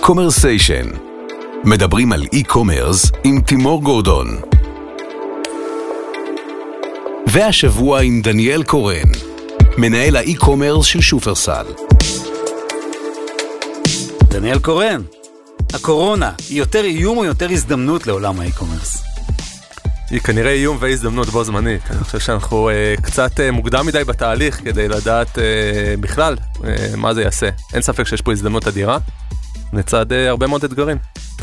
Commercation מדברים על e-commerce עם תימור גורדון. והשבוע עם דניאל קורן, מנהל ה e-commerce של שופרסל. דניאל קורן, הקורונה היא יותר איום או יותר הזדמנות לעולם ה e-commerce? היא כנראה איום והזדמנות בו זמנית. אני חושב שאנחנו uh, קצת uh, מוקדם מדי בתהליך כדי לדעת uh, בכלל uh, מה זה יעשה. אין ספק שיש פה הזדמנות אדירה, לצד uh, הרבה מאוד אתגרים.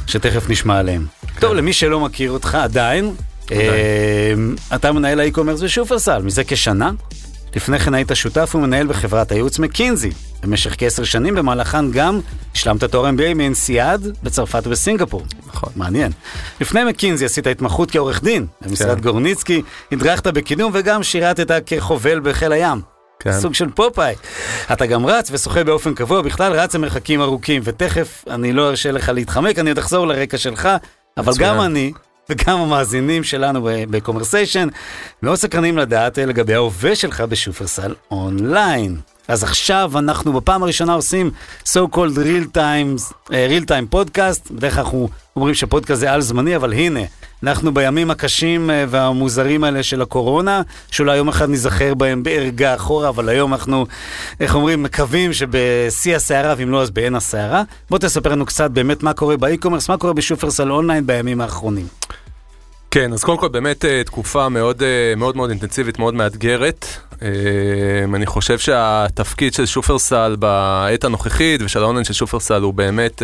שתכף נשמע עליהם. כן. טוב, למי שלא מכיר אותך עדיין, עדיין. uh, אתה מנהל האי-קומרס בשופרסל מזה כשנה. לפני כן היית שותף ומנהל בחברת הייעוץ מקינזי. במשך כעשר שנים, במהלכן גם השלמת תואר MBA מאנסיאד בצרפת ובסינגפור. נכון. מעניין. לפני מקינזי עשית התמחות כעורך דין במשרד כן. גורניצקי, הדרכת בקידום וגם שירתת כחובל בחיל הים. כן. סוג של פופאי. אתה גם רץ ושוחה באופן קבוע, בכלל רץ למרחקים ארוכים, ותכף אני לא ארשה לך להתחמק, אני עוד אחזור לרקע שלך, אבל מצוין. גם אני וגם המאזינים שלנו בקומרסיישן מאוד סקרנים לדעת לגבי ההווה שלך בשופרסל אונליין. אז עכשיו אנחנו בפעם הראשונה עושים so called real time, אה, real time podcast, בדרך כלל אנחנו אומרים שפודקאסט זה על זמני, אבל הנה, אנחנו בימים הקשים אה, והמוזרים האלה של הקורונה, שאולי יום אחד ניזכר בהם בערגה אחורה, אבל היום אנחנו, איך אומרים, מקווים שבשיא הסערה, ואם לא אז בעין הסערה. בוא תספר לנו קצת באמת מה קורה ב e-commerce, מה קורה בשופרסל אונליין בימים האחרונים. כן, אז קודם כל באמת אה, תקופה מאוד אה, מאוד מאוד אינטנסיבית, מאוד מאתגרת. אה, אני חושב שהתפקיד של שופרסל בעת הנוכחית ושל האונליין של שופרסל הוא באמת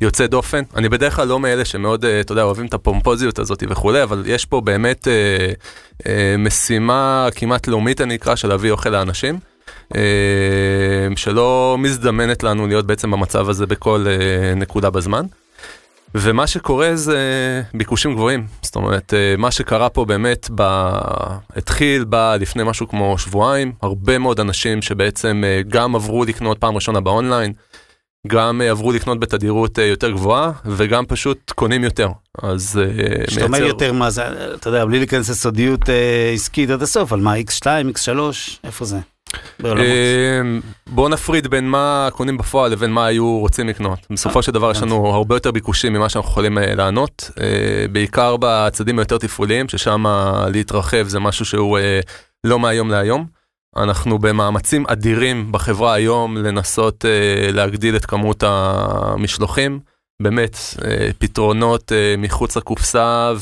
יוצא דופן. אני בדרך כלל לא מאלה שמאוד, אתה יודע, אוהבים את הפומפוזיות הזאת וכולי, אבל יש פה באמת משימה כמעט לאומית, אני אקרא, של להביא אוכל לאנשים. שלא מזדמנת לנו להיות בעצם במצב הזה בכל נקודה בזמן. ומה שקורה זה ביקושים גבוהים. זאת אומרת, אה, מה שקרה פה באמת ב... התחיל ב... לפני משהו כמו שבועיים, הרבה מאוד אנשים שבעצם אה, גם עברו לקנות פעם ראשונה באונליין, גם אה, עברו לקנות בתדירות יותר גבוהה, וגם פשוט קונים יותר. אז אה, כשאתה אומר יותר מה זה, אתה יודע, בלי להיכנס לסודיות עסקית עד הסוף, על מה, x2, x3, איפה זה? אה, בוא נפריד בין מה קונים בפועל לבין מה היו רוצים לקנות. בסופו של דבר יש לנו הרבה יותר ביקושים ממה שאנחנו יכולים אה, לענות, אה, בעיקר בצדדים היותר תפעוליים, ששם להתרחב זה משהו שהוא אה, לא מהיום להיום. אנחנו במאמצים אדירים בחברה היום לנסות אה, להגדיל את כמות המשלוחים. באמת, אה, פתרונות אה, מחוץ לקופסה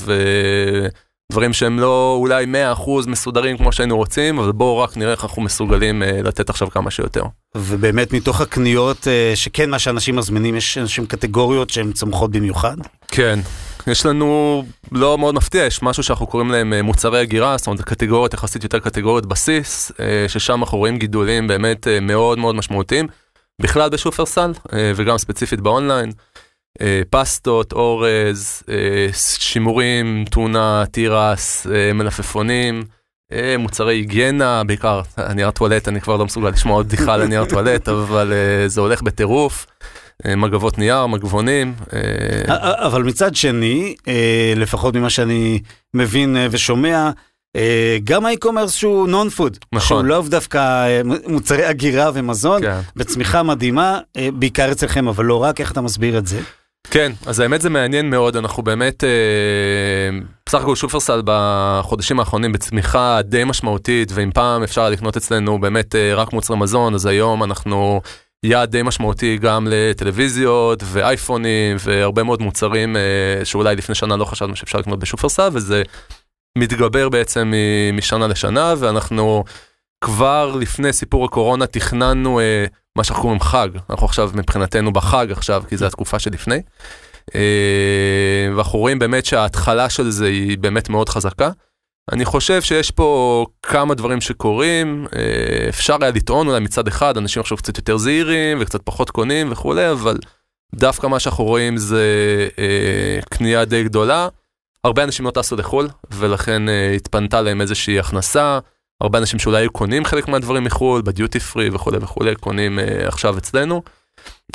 ודברים שהם לא אולי 100% מסודרים כמו שהיינו רוצים, אבל בואו רק נראה איך אנחנו מסוגלים אה, לתת עכשיו כמה שיותר. ובאמת מתוך הקניות, אה, שכן מה שאנשים מזמינים, יש אנשים קטגוריות שהן צומחות במיוחד? כן, יש לנו, לא מאוד מפתיע, יש משהו שאנחנו קוראים להם אה, מוצרי הגירה, זאת אומרת קטגוריות יחסית יותר קטגוריות בסיס, אה, ששם אנחנו רואים גידולים באמת אה, מאוד מאוד משמעותיים, בכלל בשופרסל אה, וגם ספציפית באונליין. אה, פסטות, אורז, אה, שימורים, טונה, תירס, אה, מלפפונים, מוצרי היגיינה, בעיקר נייר טואלט, אני כבר לא מסוגל לשמוע עוד בדיחה על הנייר טואלט, אבל זה הולך בטירוף. מגבות נייר, מגבונים. אבל מצד שני, לפחות ממה שאני מבין ושומע, גם האי-קומרס שהוא נון פוד, נכון. שהוא לאו דווקא מוצרי אגירה ומזון, כן. בצמיחה מדהימה, בעיקר אצלכם, אבל לא רק, איך אתה מסביר את זה? כן, אז האמת זה מעניין מאוד, אנחנו באמת, אה, בסך הכל שופרסל בחודשים האחרונים בצמיחה די משמעותית, ואם פעם אפשר לקנות אצלנו באמת אה, רק מוצרי מזון, אז היום אנחנו יעד די משמעותי גם לטלוויזיות ואייפונים והרבה מאוד מוצרים אה, שאולי לפני שנה לא חשבנו שאפשר לקנות בשופרסל, וזה מתגבר בעצם משנה לשנה, ואנחנו כבר לפני סיפור הקורונה תכננו אה, מה שאנחנו קוראים חג, אנחנו עכשיו מבחינתנו בחג עכשיו, כי זו התקופה שלפני. אה, ואנחנו רואים באמת שההתחלה של זה היא באמת מאוד חזקה. אני חושב שיש פה כמה דברים שקורים, אה, אפשר היה לטעון אולי מצד אחד, אנשים עכשיו קצת יותר זהירים וקצת פחות קונים וכולי, אבל דווקא מה שאנחנו רואים זה אה, קנייה די גדולה. הרבה אנשים לא טסו לחו"ל, ולכן התפנתה להם איזושהי הכנסה. הרבה אנשים שאולי היו קונים חלק מהדברים מחו"ל, בדיוטי פרי וכולי וכולי, קונים אה, עכשיו אצלנו.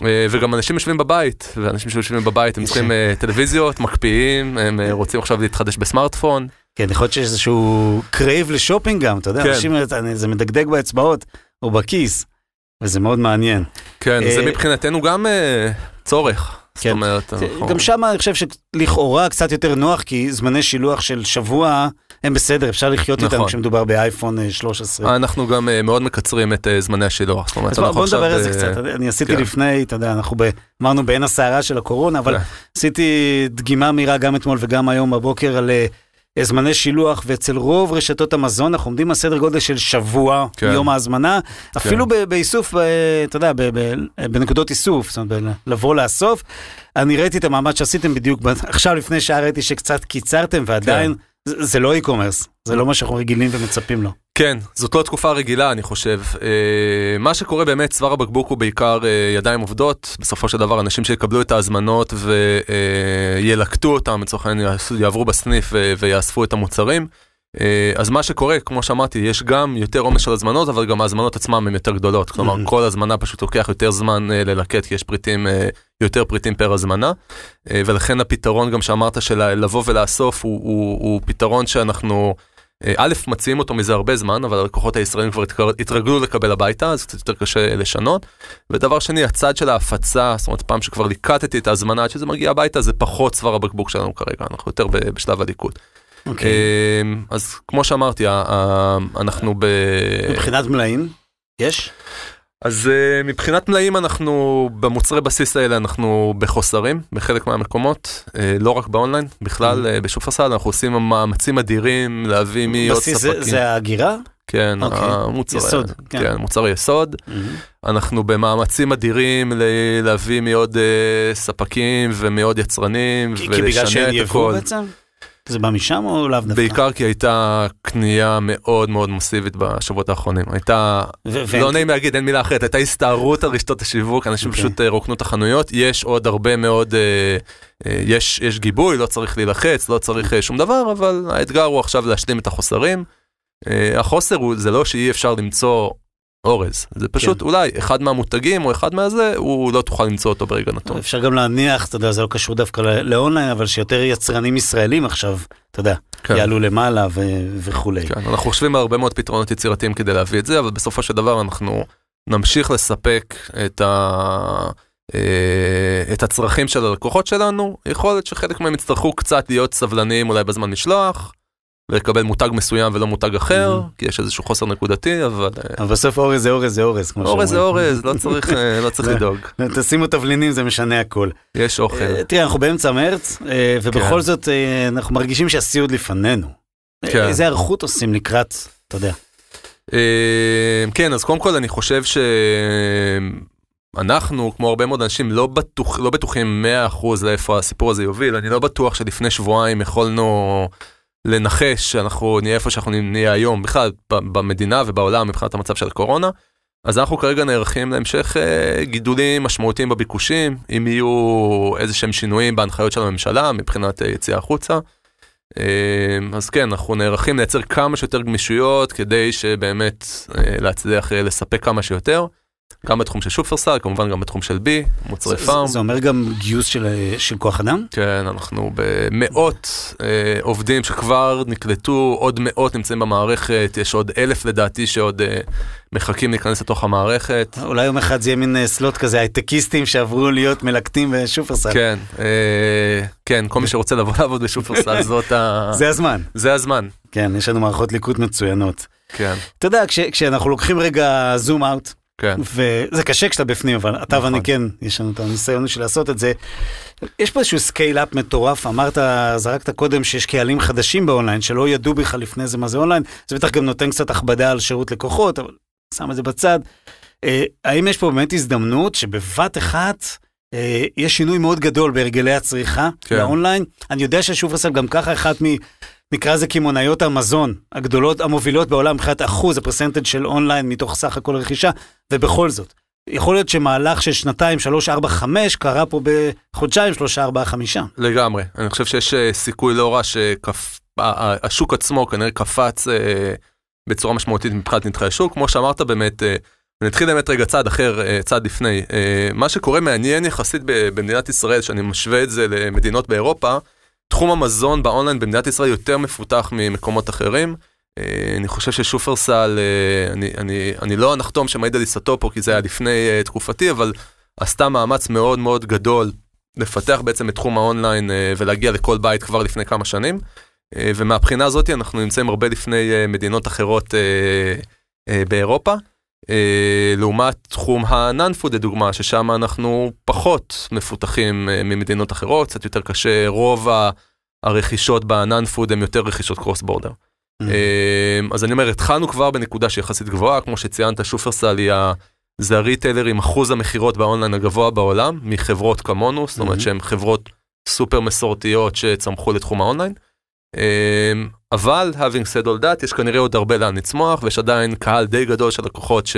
אה, וגם אנשים יושבים בבית, ואנשים שיושבים בבית הם צריכים אה, טלוויזיות, מקפיאים, הם אה, רוצים עכשיו להתחדש בסמארטפון. כן, יכול להיות שיש איזשהו crave לשופינג גם, אתה יודע, כן. אנשים, זה מדגדג באצבעות או בכיס, וזה מאוד מעניין. כן, אה, זה מבחינתנו גם אה, צורך. זאת כן. אומרת, זה- אנחנו- גם שם אני חושב שלכאורה קצת יותר נוח, כי זמני שילוח של שבוע הם בסדר, אפשר לחיות איתם נכון. כשמדובר באייפון אה, 13. אנחנו גם אה, מאוד מקצרים את אה, זמני השילוח. זאת אומרת, אז בוא, נדבר על זה אה, קצת, אני עשיתי כן. לפני, אתה יודע, אנחנו אמרנו בעין הסערה של הקורונה, אבל כן. עשיתי דגימה מהירה גם אתמול וגם היום בבוקר על אה, זמני שילוח, ואצל רוב רשתות המזון אנחנו עומדים על סדר גודל של שבוע כן. מיום ההזמנה, אפילו ב- באיסוף, ב- אתה יודע, ב- ב- בנקודות איסוף, זאת אומרת, ב- לבוא לאסוף. אני ראיתי את המאמץ שעשיתם בדיוק, עכשיו לפני שעה ראיתי שקצת קיצרתם, ועדיין, זה, זה לא e-commerce, זה לא מה שאנחנו רגילים ומצפים לו. כן, זאת לא תקופה רגילה, אני חושב. אה, מה שקורה באמת, צוואר הבקבוק הוא בעיקר אה, ידיים עובדות. בסופו של דבר, אנשים שיקבלו את ההזמנות וילקטו אותם, לצורך העניין, יעברו בסניף ויאספו את המוצרים. אה, אז מה שקורה, כמו שאמרתי, יש גם יותר עומס של הזמנות, אבל גם ההזמנות עצמן הן יותר גדולות. כלומר. כל הזמנה פשוט לוקח יותר זמן אה, ללקט, כי יש פריטים, אה, יותר פריטים פר הזמנה. ולכן הפתרון גם שאמרת של לבוא ולאסוף הוא, הוא, הוא פתרון שאנחנו... א', מציעים אותו מזה הרבה זמן, אבל הלקוחות הישראלים כבר התרגלו לקבל הביתה, אז קצת יותר קשה לשנות. ודבר שני, הצד של ההפצה, זאת אומרת, פעם שכבר ליקטתי את ההזמנה עד שזה מגיע הביתה, זה פחות צוואר הבקבוק שלנו כרגע, אנחנו יותר בשלב הליקוט. אוקיי. אה, אז כמו שאמרתי, אנחנו ב... מבחינת מלאים, יש? אז uh, מבחינת מלאים אנחנו במוצרי בסיס האלה אנחנו בחוסרים בחלק מהמקומות uh, לא רק באונליין בכלל uh, בשופרסל אנחנו עושים מאמצים אדירים להביא מעוד בסיס ספקים. זה, זה ההגירה? כן, אוקיי. המוצר, יסוד, כן. כן. מוצר יסוד. אנחנו במאמצים אדירים להביא מעוד uh, ספקים ומעוד יצרנים כי, כי בגלל ולשנע שאין את יבוא הכל. בעצם? זה בא משם או לאו דווקא? בעיקר כי הייתה קנייה מאוד מאוד מסיבית בשבועות האחרונים. הייתה לא נעים להגיד, אין מילה אחרת, הייתה הסתערות על רשתות השיווק, אנשים אוקיי. פשוט אה, רוקנו את החנויות, יש עוד הרבה מאוד, אה, אה, יש יש גיבוי, לא צריך להילחץ, לא צריך אה, שום דבר, אבל האתגר הוא עכשיו להשלים את החוסרים. אה, החוסר הוא, זה לא שאי אפשר למצוא אורז, זה פשוט כן. אולי אחד מהמותגים או אחד מהזה, הוא לא תוכל למצוא אותו ברגע נתון. אפשר גם להניח, אתה יודע, זה לא קשור דווקא לאונליין, אבל שיותר יצרנים ישראלים עכשיו, אתה יודע, כן. יעלו למעלה ו- וכולי. כן, אנחנו חושבים על הרבה מאוד פתרונות יצירתיים כדי להביא את זה, אבל בסופו של דבר אנחנו נמשיך לספק את, ה... אה, את הצרכים של הלקוחות שלנו. יכול להיות שחלק מהם יצטרכו קצת להיות סבלניים אולי בזמן משלוח, ולקבל מותג מסוים ולא מותג אחר, Mhm. כי יש איזשהו חוסר נקודתי, אבל אה, אבל בסוף אורז זה אורז זה אורז, כמו אורז זה שאומרים. אורז, לא צריך, אה, לא צריך לדאוג, תשימו תבלינים זה משנה הכל. יש אוכל. אה, תראה, אנחנו באמצע מרץ, אה, ובכל כן. זאת אה, אנחנו מרגישים שהסיוד לפנינו. כן. איזה היערכות עושים לקראת, אתה יודע. אה, כן, אז קודם כל אני חושב שאנחנו, כמו הרבה מאוד אנשים, לא, בטוח, לא בטוחים 100% לאיפה הסיפור הזה יוביל. אני לא בטוח שלפני שבועיים יכולנו לנחש שאנחנו נהיה איפה שאנחנו נהיה היום, בכלל במדינה ובעולם מבחינת המצב של הקורונה. אז אנחנו כרגע נערכים להמשך אה, גידולים משמעותיים בביקושים, אם יהיו איזה שהם שינויים בהנחיות של הממשלה מבחינת אה, יציאה החוצה. אה, אז כן, אנחנו נערכים לייצר כמה שיותר גמישויות כדי שבאמת אה, להצליח אה, לספק כמה שיותר. גם בתחום של שופרסל, כמובן גם בתחום של בי, מוצרי פארם. זה אומר גם גיוס של, אה, של כוח אדם? כן, אנחנו במאות אה, עובדים שכבר נקלטו, עוד מאות נמצאים במערכת, יש עוד אלף לדעתי שעוד אה, מחכים להיכנס לתוך המערכת. אולי יום אחד זה יהיה מין אה, סלוט כזה, הייטקיסטים שעברו להיות מלקטים בשופרסל. כן, אה, כן, כל מי שרוצה לבוא לעבוד בשופרסל, זאת ה... זה הזמן. זה הזמן. כן, יש לנו מערכות ליקוט מצוינות. כן, אתה יודע, כש, כשאנחנו לוקחים רגע זום אאוט, כן. וזה קשה כשאתה בפנים, אבל אתה נכון. ואני כן, יש לנו את הניסיון של לעשות את זה. יש פה איזשהו scale-up מטורף, אמרת, זרקת קודם שיש קהלים חדשים באונליין, שלא ידעו בכלל לפני זה מה זה אונליין, זה בטח גם נותן קצת הכבדה על שירות לקוחות, אבל שם את זה בצד. אה, האם יש פה באמת הזדמנות שבבת אחת אה, יש שינוי מאוד גדול בהרגלי הצריכה כן. לאונליין? אני יודע ששופרסל גם ככה אחת מ... נקרא לזה קמעונאיות המזון הגדולות, המובילות בעולם מבחינת אחוז, ה percentage של אונליין מתוך סך הכל רכישה, ובכל זאת, יכול להיות שמהלך של שנתיים, שלוש, ארבע, חמש, קרה פה בחודשיים, שלושה, ארבעה, חמישה. לגמרי. אני חושב שיש אה, סיכוי לא רע שהשוק עצמו כנראה קפץ אה, בצורה משמעותית מבחינת נתחי השוק. כמו שאמרת באמת, אה, נתחיל באמת רגע צעד אחר, אה, צעד לפני. אה, מה שקורה מעניין יחסית במדינת ישראל, שאני משווה את זה למדינות באירופה, תחום המזון באונליין במדינת ישראל יותר מפותח ממקומות אחרים. אה, אני חושב ששופרסל, אה, אני, אני, אני לא הנחתום שמעיד על עיסתו פה, כי זה היה לפני אה, תקופתי, אבל עשתה מאמץ מאוד מאוד גדול לפתח בעצם את תחום האונליין ולהגיע לכל בית כבר לפני כמה שנים. ומהבחינה הזאת אנחנו נמצאים הרבה לפני מדינות אחרות באירופה. לעומת תחום ה-non-food לדוגמה, ששם אנחנו פחות מפותחים ממדינות אחרות, קצת יותר קשה, רוב הרכישות ב-non-food הן יותר רכישות קרוס בורדר. Mm. אמ, אז אני אומר, התחלנו כבר בנקודה שיחסית גבוהה, כמו שציינת, שופרסל היא זה ה retailer עם אחוז המכירות באונליין הגבוה בעולם, מחברות כמונו, זאת אומרת mm-hmm. שהן חברות סופר מסורתיות שצמחו לתחום האונליין. אמ, אבל, having said all that, יש כנראה עוד הרבה לאן לצמוח, ויש עדיין קהל די גדול של לקוחות ש...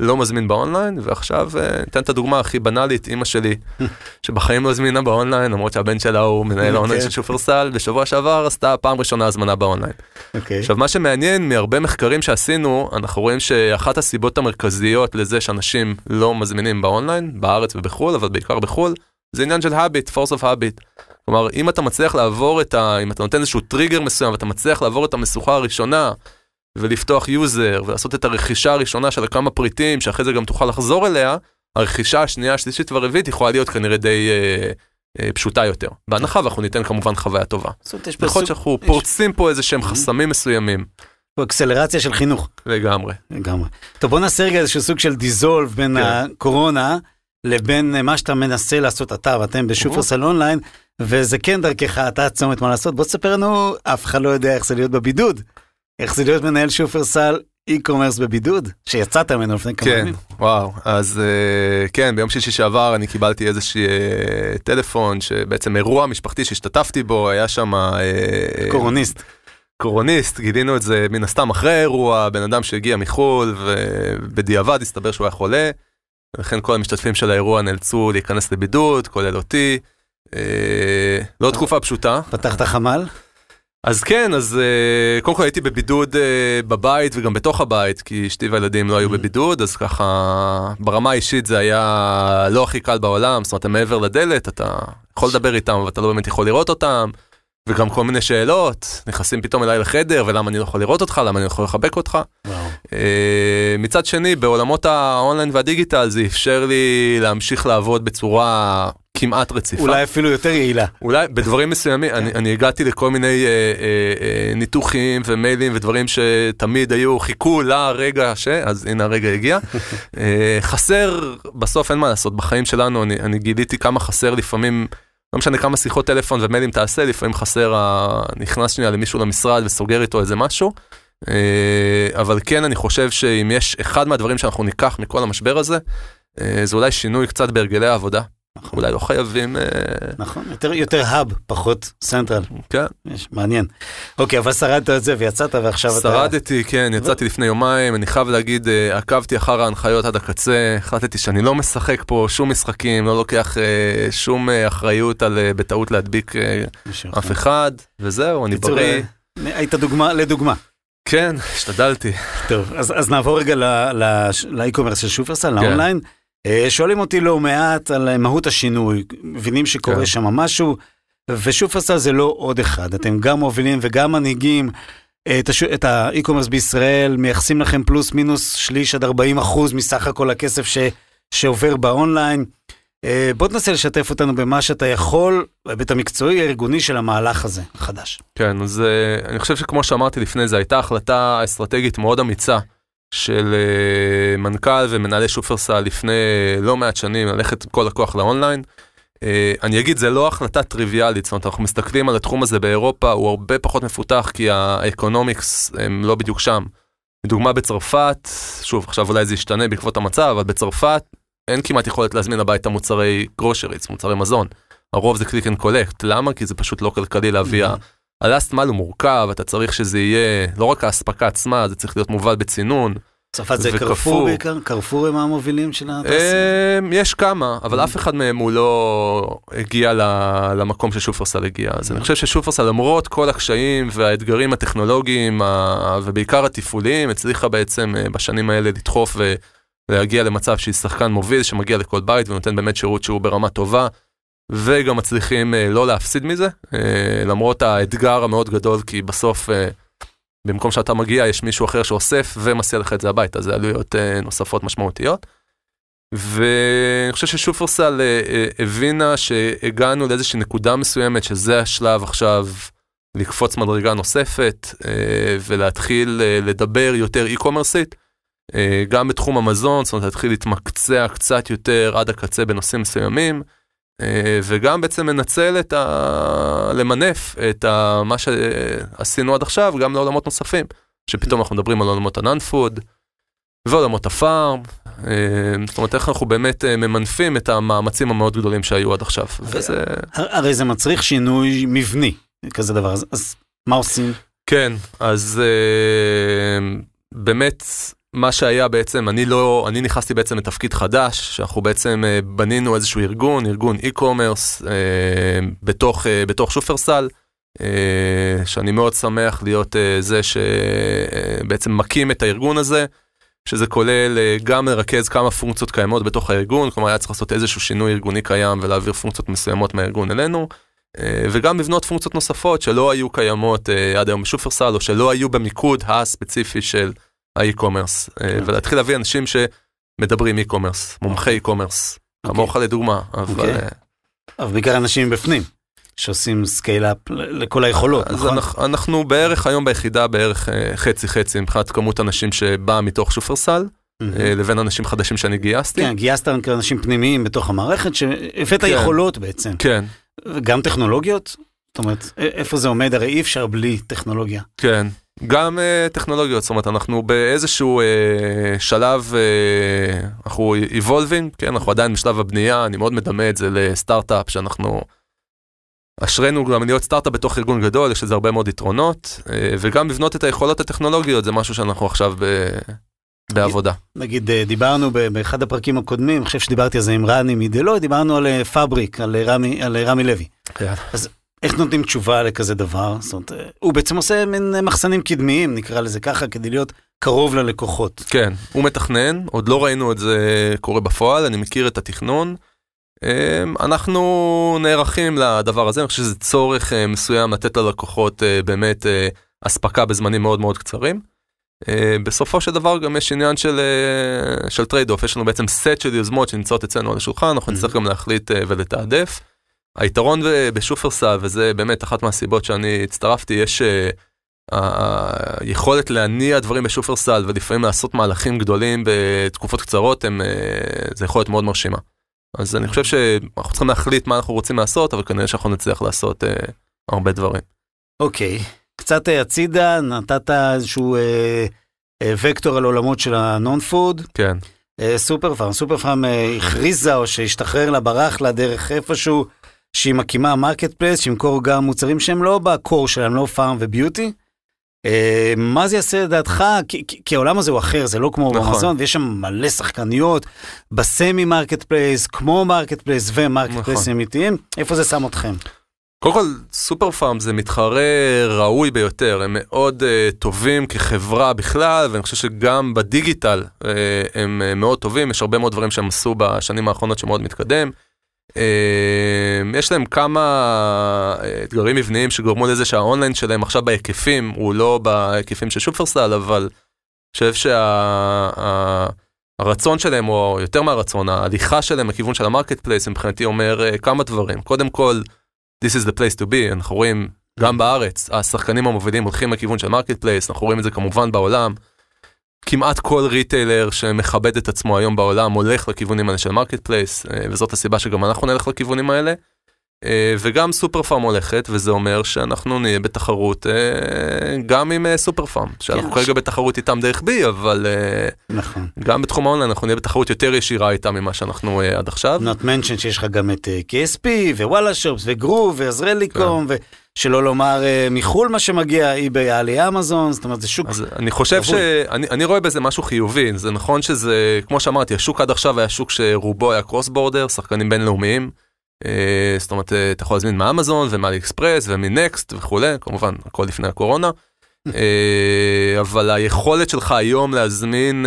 לא מזמין באונליין, ועכשיו אה, ניתן את הדוגמה הכי בנאלית, אימא שלי, שבחיים לא הזמינה באונליין, למרות שהבן שלה הוא מנהל האונליין של שופרסל, בשבוע שעבר עשתה פעם ראשונה הזמנה באונליין. אוקיי. עכשיו, מה שמעניין מהרבה מחקרים שעשינו, אנחנו רואים שאחת הסיבות המרכזיות לזה שאנשים לא מזמינים באונליין, בארץ ובחו"ל, אבל בעיקר בחו"ל, זה עניין של habit, force of habit. כלומר, אם אתה מצליח לעבור את ה... אם אתה נותן איזשהו טריגר מסוים ואתה מצליח לעבור את המשוכה הראשונה, ולפתוח יוזר ולעשות את הרכישה הראשונה של כמה פריטים שאחרי זה גם תוכל לחזור אליה, הרכישה השנייה, השלישית והרביעית יכולה להיות כנראה די אה, אה, פשוטה יותר. בהנחה ואנחנו ניתן כמובן חוויה טובה. יכול להיות שאנחנו פורצים פה איזה שהם חסמים מסוימים. אקסלרציה של חינוך. לגמרי. לגמרי. טוב בוא נעשה רגע איזשהו סוג של dissolve בין כן. הקורונה לבין מה שאתה מנסה לעשות אתה ואתם בשופרסל אונליין, וזה כן דרכך, אתה צומת מה לעשות. בוא תספר לנו, אף אחד לא יודע איך זה להיות בבידוד. איך זה להיות מנהל שופרסל אי-קומרס בבידוד, שיצאת ממנו לפני כמה כן, ימים. כן, וואו, אז uh, כן, ביום שישי שעבר אני קיבלתי איזשהו uh, טלפון, שבעצם אירוע משפחתי שהשתתפתי בו, היה שם... Uh, קורוניסט. קורוניסט, גילינו את זה מן הסתם אחרי האירוע, בן אדם שהגיע מחו"ל ובדיעבד הסתבר שהוא היה חולה, ולכן כל המשתתפים של האירוע נאלצו להיכנס לבידוד, כולל אותי. אה, לא תקופה פשוטה. פתחת חמ"ל? אז כן, אז uh, קודם כל הייתי בבידוד uh, בבית וגם בתוך הבית, כי אשתי והילדים לא היו mm. בבידוד, אז ככה ברמה האישית זה היה לא הכי קל בעולם, זאת אומרת, הם מעבר לדלת, אתה יכול לדבר איתם, אבל אתה לא באמת יכול לראות אותם, וגם כל מיני שאלות, נכנסים פתאום אליי לחדר, ולמה אני לא יכול לראות אותך, למה אני לא יכול לחבק אותך. מצד שני, בעולמות האונליין והדיגיטל זה אפשר לי להמשיך לעבוד בצורה כמעט רציפה. אולי אפילו יותר יעילה. אולי בדברים מסוימים, אני, אני הגעתי לכל מיני אה, אה, אה, ניתוחים ומיילים ודברים שתמיד היו, חיכו לרגע ש... אז הנה הרגע הגיע. אה, חסר, בסוף אין מה לעשות, בחיים שלנו אני, אני גיליתי כמה חסר לפעמים. לא משנה כמה שיחות טלפון ומיילים תעשה, לפעמים חסר, ה... נכנס שנייה למישהו למשרד וסוגר איתו איזה משהו. אה, אבל כן, אני חושב שאם יש אחד מהדברים שאנחנו ניקח מכל המשבר הזה, אה, זה אולי שינוי קצת בהרגלי העבודה. נכון. אולי לא חייבים... אה, נכון, יותר, יותר האב, פחות סנטרל. כן. יש, מעניין. אוקיי, אבל שרדת את זה ויצאת ועכשיו שרדתי, אתה... שרדתי, כן, יצאתי לפני יומיים, אני חייב להגיד, אה, עקבתי אחר ההנחיות עד הקצה, החלטתי שאני לא משחק פה שום משחקים, לא לוקח אה, שום אחריות על בטעות להדביק אף אחד, וזהו, אני בריא. היית דוגמה, לדוגמה. כן, השתדלתי. טוב, אז, אז נעבור רגע ל e-commerce של שופרסל, כן. לאונליין. אה, שואלים אותי לא מעט על מהות השינוי, מבינים שקורה כן. שם משהו, ושופרסל זה לא עוד אחד, אתם גם מובילים וגם מנהיגים אה, את, הש... את ה e-commerce בישראל, מייחסים לכם פלוס מינוס שליש עד 40 אחוז מסך הכל הכסף ש... שעובר באונליין. אה, בוא תנסה לשתף אותנו במה שאתה יכול, בהיבט המקצועי הארגוני של המהלך הזה, החדש. כן, אז אני חושב שכמו שאמרתי לפני זה, הייתה החלטה אסטרטגית מאוד אמיצה. של uh, מנכ"ל ומנהלי שופרסל לפני לא מעט שנים ללכת כל הכוח לאונליין. Uh, אני אגיד זה לא החלטה טריוויאלית, זאת אומרת אנחנו מסתכלים על התחום הזה באירופה הוא הרבה פחות מפותח כי ה economics הם לא בדיוק שם. לדוגמה בצרפת, שוב עכשיו אולי זה ישתנה בעקבות המצב, אבל בצרפת אין כמעט יכולת להזמין הביתה מוצרי groceries, מוצרי מזון. הרוב זה click and collect, למה? כי זה פשוט לא כלכלי להביא mm-hmm. ה last mile הוא מורכב, אתה צריך שזה יהיה, לא רק האספקה עצמה, זה צריך להיות מובל בצינון. צרפת זה קרפור בעיקר? קרפור הם המובילים של התעשייה? אמ, יש כמה, אבל mm. אף אחד מהם הוא לא הגיע למקום ששופרסל הגיע. אז אני mm. חושב ששופרסל למרות כל הקשיים והאתגרים הטכנולוגיים ובעיקר התפעוליים, הצליחה בעצם אה, בשנים האלה לדחוף ולהגיע למצב שהיא שחקן מוביל שמגיע לכל בית ונותן באמת שירות שהוא ברמה טובה. וגם מצליחים uh, לא להפסיד מזה, uh, למרות האתגר המאוד גדול, כי בסוף uh, במקום שאתה מגיע יש מישהו אחר שאוסף ומסיע לך את זה הביתה, זה עלויות אה, נוספות משמעותיות. ואני חושב ששופרסל אה, אה, הבינה שהגענו לאיזושהי נקודה מסוימת שזה השלב עכשיו לקפוץ מדרגה נוספת אה, ולהתחיל אה, לדבר יותר. אה, גם בתחום המזון, זאת אומרת להתחיל להתמקצע קצת יותר עד הקצה בנושאים מסוימים. אה, וגם בעצם מנצל את ה... למנף את ה... מה שעשינו עד עכשיו גם לעולמות נוספים, שפתאום אנחנו מדברים על עולמות ה non-food ועולמות הפארם, אה, זאת אומרת איך אנחנו באמת אה, ממנפים את המאמצים המאוד גדולים שהיו עד עכשיו. וזה... הרי זה מצריך שינוי מבני, כזה דבר, אז, אז מה עושים? כן, אז באמת מה שהיה בעצם, אני לא, אני נכנסתי בעצם לתפקיד חדש, שאנחנו בעצם אה, בנינו איזשהו ארגון, ארגון e-commerce אה, בתוך, אה, בתוך שופרסל, אה, שאני מאוד שמח להיות אה, זה שבעצם מקים את הארגון הזה, שזה כולל אה, גם לרכז כמה פונקציות קיימות בתוך הארגון, כלומר היה צריך לעשות איזשהו שינוי ארגוני קיים ולהעביר פונקציות מסוימות מהארגון אלינו. אה, וגם לבנות פונקציות נוספות שלא היו קיימות אה, עד היום בשופרסל, או שלא היו במיקוד הספציפי של ה e-commerce, אה, כן. ולהתחיל להביא אנשים שמדברים e-commerce, מומחי e-commerce, כמוך לדוגמה, אבל... אוקיי. אה, אבל בעיקר אנשים בפנים. שעושים scale-up לכל היכולות, אז נכון? אנחנו, אנחנו בערך היום ביחידה בערך אה, חצי חצי מבחינת כמות אנשים שבאה מתוך שופרסל. Mm-hmm. לבין אנשים חדשים שאני גייסתי. כן, גייסת אנשים פנימיים בתוך המערכת, שהבאת כן. יכולות בעצם. כן. גם טכנולוגיות? זאת אומרת, איפה זה עומד? הרי אי אפשר בלי טכנולוגיה. כן, גם uh, טכנולוגיות, זאת אומרת, אנחנו באיזשהו uh, שלב, uh, אנחנו evolving, כן, אנחנו עדיין בשלב הבנייה, אני מאוד מדמה את זה לסטארט-אפ, שאנחנו, אשרינו גם להיות סטארט-אפ בתוך ארגון גדול, יש לזה הרבה מאוד יתרונות, uh, וגם לבנות את היכולות הטכנולוגיות, זה משהו שאנחנו עכשיו ב... בעבודה. נגיד, דיברנו באחד הפרקים הקודמים, אני חושב שדיברתי על זה עם רמי לוי, דיברנו על פאבריק, על רמי, על רמי לוי. כן. אז איך נותנים תשובה לכזה דבר? זאת אומרת, הוא בעצם עושה מין מחסנים קדמיים, נקרא לזה ככה, כדי להיות קרוב ללקוחות. כן, הוא מתכנן, עוד לא ראינו את זה קורה בפועל, אני מכיר את התכנון. אמ, אנחנו נערכים לדבר הזה, אני חושב שזה צורך אה, מסוים לתת ללקוחות אה, באמת אה, אספקה בזמנים מאוד מאוד קצרים. בסופו של דבר גם יש עניין של, של trade-off, יש לנו בעצם סט של יוזמות שנמצאות אצלנו על השולחן, אנחנו נצטרך גם להחליט ולתעדף. היתרון בשופרסל, וזה באמת אחת מהסיבות שאני הצטרפתי, יש היכולת להניע דברים בשופרסל ולפעמים לעשות מהלכים גדולים בתקופות קצרות, הם, uh, זה יכול להיות מאוד מרשימה. אז אני חושב שאנחנו צריכים להחליט מה אנחנו רוצים לעשות, אבל כנראה שאנחנו נצליח לעשות uh, הרבה דברים. אוקיי, okay. קצת הצידה, נתת איזשהו וקטור על עולמות של הנון פוד. כן. סופר פארם, סופר פארם הכריזה או שהשתחרר לה, ברח לה דרך איפשהו. שהיא מקימה מרקט פלייס, שימכרו גם מוצרים שהם לא ב-core שלהם, לא פארם ו-beauty. Uh, מה זה יעשה לדעתך? כי, כי העולם הזה הוא אחר, זה לא כמו נכון. במזון, ויש שם מלא שחקניות בסמי מרקט פלייס, כמו מרקט פלייס ומרקט נכון. פלייס אמיתיים, איפה זה שם אתכם? קודם כל, סופר פארם זה מתחרה ראוי ביותר, הם מאוד uh, טובים כחברה בכלל, ואני חושב שגם בדיגיטל uh, הם uh, מאוד טובים, יש הרבה מאוד דברים שהם עשו בשנים האחרונות שמאוד מתקדם. אמ, יש להם כמה אה, אתגרים מבניים שגורמו לזה שהאונליין שלהם עכשיו בהיקפים הוא לא בהיקפים של שופרסל, אבל אני חושב שהרצון שה, שלהם, או יותר מהרצון, ההליכה שלהם לכיוון של המרקט פלייס מבחינתי אומר אה, כמה דברים. קודם כל, this is the place to be, אנחנו רואים גם בארץ, השחקנים המובילים הולכים לכיוון של מרקט פלייס, אנחנו רואים את זה כמובן בעולם. כמעט כל retailer שמכבד את עצמו היום בעולם הולך לכיוונים האלה של מרקט פלייס, אה, וזאת הסיבה שגם אנחנו נלך לכיוונים האלה. אה, וגם סופר פארם הולכת, וזה אומר שאנחנו נהיה בתחרות אה, גם עם סופר פארם, שאנחנו כן, כרגע. בתחרות איתם דרך Be, אבל נכון. גם בתחום האונליין אנחנו נהיה בתחרות יותר ישירה איתם ממה שאנחנו עד עכשיו. Not to mention שיש לך גם את KSP ווואלה שופס וגרו ועזריאלי.קום. כן. שלא לומר אה, מחו"ל מה שמגיע, אי-ביי, עלי, אמזון, זאת אומרת זה שוק. אז אני חושב שאני אני רואה בזה משהו חיובי, זה נכון שזה, כמו שאמרתי, השוק עד עכשיו היה שוק שרובו היה קרוס בורדר, שחקנים בינלאומיים. אה, זאת אומרת, אה, אתה יכול להזמין מאמזון ומאלי אקספרס ומנקסט וכולי, כמובן, הכל לפני הקורונה. אבל היכולת שלך היום להזמין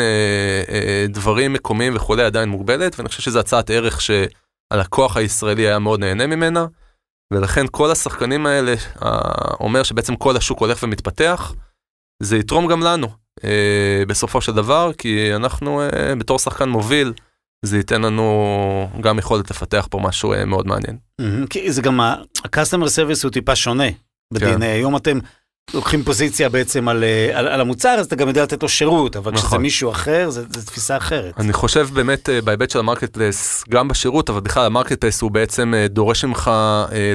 דברים מקומיים וכולי עדיין מוגבלת, ואני חושב שזו הצעת ערך שהלקוח הישראלי היה מאוד נהנה ממנה. ולכן כל השחקנים האלה אומר שבעצם כל השוק הולך ומתפתח. זה יתרום גם לנו אה, בסופו של דבר, כי אנחנו אה, בתור שחקן מוביל, זה ייתן לנו גם יכולת לפתח פה משהו אה, מאוד מעניין. Mhm, כי זה גם ה-customer service הוא טיפה שונה. כן. ב-DNA היום אתם לוקחים פוזיציה בעצם על, אה, על, על המוצר, אז אתה גם יודע לתת לו שירות, אבל כשזה נכון. מישהו אחר, זה תפיסה אחרת. אני חושב באמת אה, בהיבט של המרקט פלייס, גם בשירות, אבל בכלל המרקט פלייס הוא בעצם אה, דורש ממך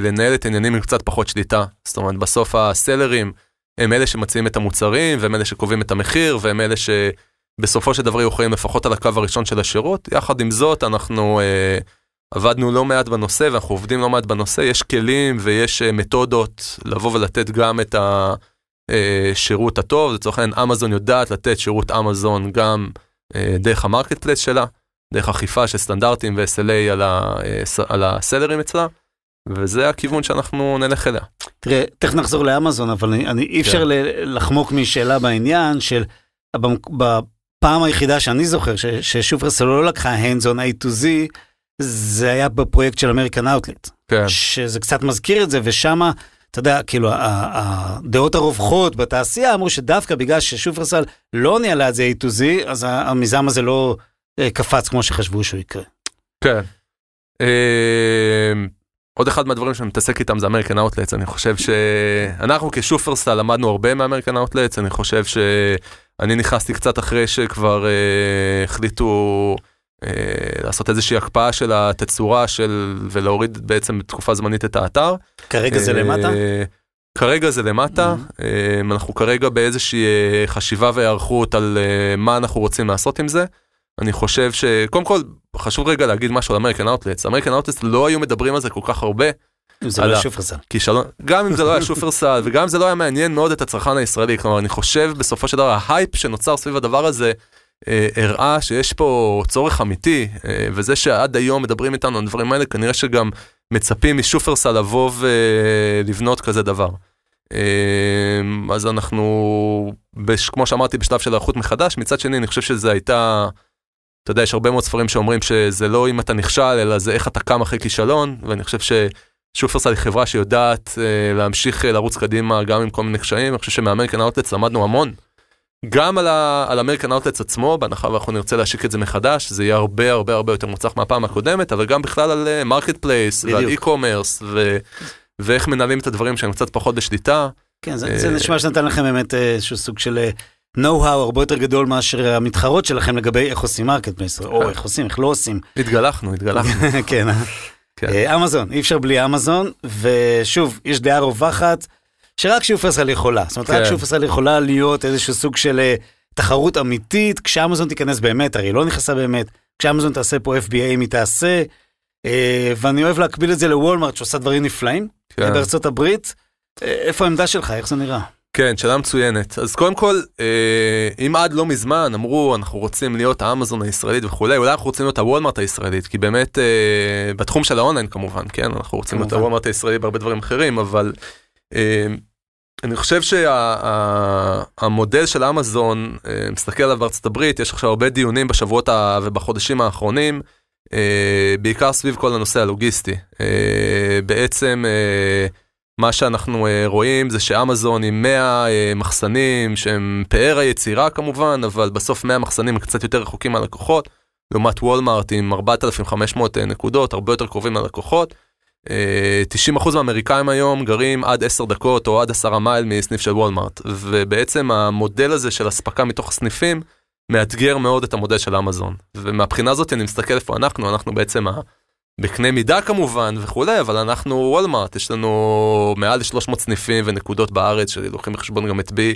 לנהל את העניינים עם קצת פחות שליטה. זאת אומרת, בסוף ה-sellers הם אלה שמציעים את המוצרים, והם אלה שקובעים את המחיר, והם אלה שבסופו של דבר יהיו אחראיים לפחות על הקו הראשון של השירות. יחד עם זאת, אנחנו אה, עבדנו לא מעט בנושא, ואנחנו עובדים לא מעט בנושא. יש כלים ויש אה, מתודות לבוא ולתת גם את השירות הטוב. לצורך העניין, אמזון יודעת לתת שירות אמזון גם אה, דרך המרקט פלייס שלה, דרך אכיפה של סטנדרטים ו-SLA על, אה, הסלרים אצלה, וזה הכיוון שאנחנו נלך אליה. תראה, תכף נחזור לאמזון, אבל אני, אני, אי אפשר כן. לחמוק משאלה בעניין של, בפעם היחידה שאני זוכר ששופרסל לא לקחה hands on A to Z, זה היה בפרויקט של אמריקן אאוטלט. כן, שזה קצת מזכיר את זה, ושמה, אתה יודע, כאילו, הדעות הרווחות בתעשייה אמרו שדווקא בגלל ששופרסל לא ניהלה את זה A to Z, אז המיזם הזה לא אה, קפץ כמו שחשבו שהוא יקרה. כן. אה, עוד אחד מהדברים שאני מתעסק איתם זה אמריקן אאוטלטס, אני חושב שאנחנו כשופרסל למדנו הרבה מאמריקן אאוטלטס, אני חושב שאני נכנסתי קצת אחרי שכבר אה, החליטו לעשות איזושהי הקפאה של התצורה של ולהוריד בעצם בתקופה זמנית את האתר. כרגע זה אה, למטה? כרגע זה למטה, אה, אנחנו כרגע באיזושהי אה, חשיבה והיערכות על אה, מה אנחנו רוצים לעשות עם זה. אני חושב שקודם כל חשוב רגע להגיד משהו על אמריקן אאוטלטס. אמריקן אאוטלטס לא היו מדברים על זה כל כך הרבה, אם זה לא עלה. שופרסל. כישלון, גם אם זה לא היה שופרסל וגם אם זה לא היה מעניין מאוד את הצרכן הישראלי, כלומר אני חושב בסופו של דבר ההייפ שנוצר סביב הדבר הזה אה, הראה שיש פה צורך אמיתי, אה, וזה שעד היום מדברים איתנו על הדברים האלה, כנראה שגם מצפים משופרסל לבוא ולבנות כזה דבר. אה, אז אנחנו, כמו שאמרתי, בשלב של היערכות מחדש, מצד שני אני חושב שזה הייתה, אתה יודע, יש הרבה מאוד ספרים שאומרים שזה לא אם אתה נכשל, אלא זה איך אתה קם אחרי כישלון, ואני חושב ש... שופרסל היא חברה שיודעת אה, להמשיך אה, לרוץ קדימה גם עם כל מיני קשיים, אני חושב שמאמריקן אאוטלטס למדנו המון. גם על, ה, על אמריקן אאוטלטס עצמו, בהנחה ואנחנו נרצה להשיק את זה מחדש, זה יהיה הרבה הרבה הרבה יותר מוצלח מהפעם הקודמת, אבל גם בכלל על מרקט פלייס ועל e-commerce ו, ואיך מנהלים את הדברים שהם קצת פחות בשליטה. כן, זה, אה, נשמע שנתן לכם באמת אה, איזשהו סוג של אה, know-how הרבה יותר גדול מאשר המתחרות שלכם לגבי איך עושים מרקט פלייס, או איך עושים, איך לא עושים. התגלחנו, התגלחנו. כן, אה? כן. אה, אמזון, אי אפשר בלי אמזון, ושוב, יש דעה רווחת שרק שופרסל יכולה. זאת אומרת, רק כן. שופרסל יכולה להיות איזשהו סוג של אה, תחרות אמיתית, כשאמזון תיכנס באמת, הרי היא לא נכנסה באמת, כשאמזון תעשה פה FBA אם היא תעשה, אה, ואני אוהב להקביל את זה לוולמרט שעושה דברים נפלאים כן. בארצות הברית. אה, איפה העמדה שלך, איך זה נראה? כן, שאלה מצוינת. אז קודם כל, אה, אם עד לא מזמן אמרו, אנחנו רוצים להיות האמזון הישראלית וכולי, אולי אנחנו רוצים להיות הוולמרט הישראלית, כי באמת, אה, בתחום של האונליין כמובן, כן, אנחנו רוצים להיות כמובן. הוולמרט הישראלי בהרבה דברים אחרים, אבל אני חושב שהמודל של אמזון, אה, מסתכל עליו בארצות הברית, יש עכשיו הרבה דיונים בשבועות ובחודשים האחרונים, אה, בעיקר סביב כל הנושא הלוגיסטי. אה, בעצם, אה, מה שאנחנו רואים זה שאמזון עם 100 uh, מחסנים שהם פאר היצירה כמובן, אבל בסוף 100 מחסנים קצת יותר רחוקים מהלקוחות, לעומת וולמארט עם 4,500 uh, נקודות, הרבה יותר קרובים ללקוחות. Uh, 90% מהאמריקאים היום גרים עד 10 דקות או עד 10 מייל מסניף של וולמארט, ובעצם המודל הזה של אספקה מתוך הסניפים מאתגר מאוד את המודל של אמזון. ומהבחינה הזאת אני מסתכל איפה אנחנו, אנחנו בעצם. בקנה מידה כמובן וכולי, אבל אנחנו וולמארט, יש לנו מעל ל-300 סניפים ונקודות בארץ שלוקחים בחשבון גם את בי,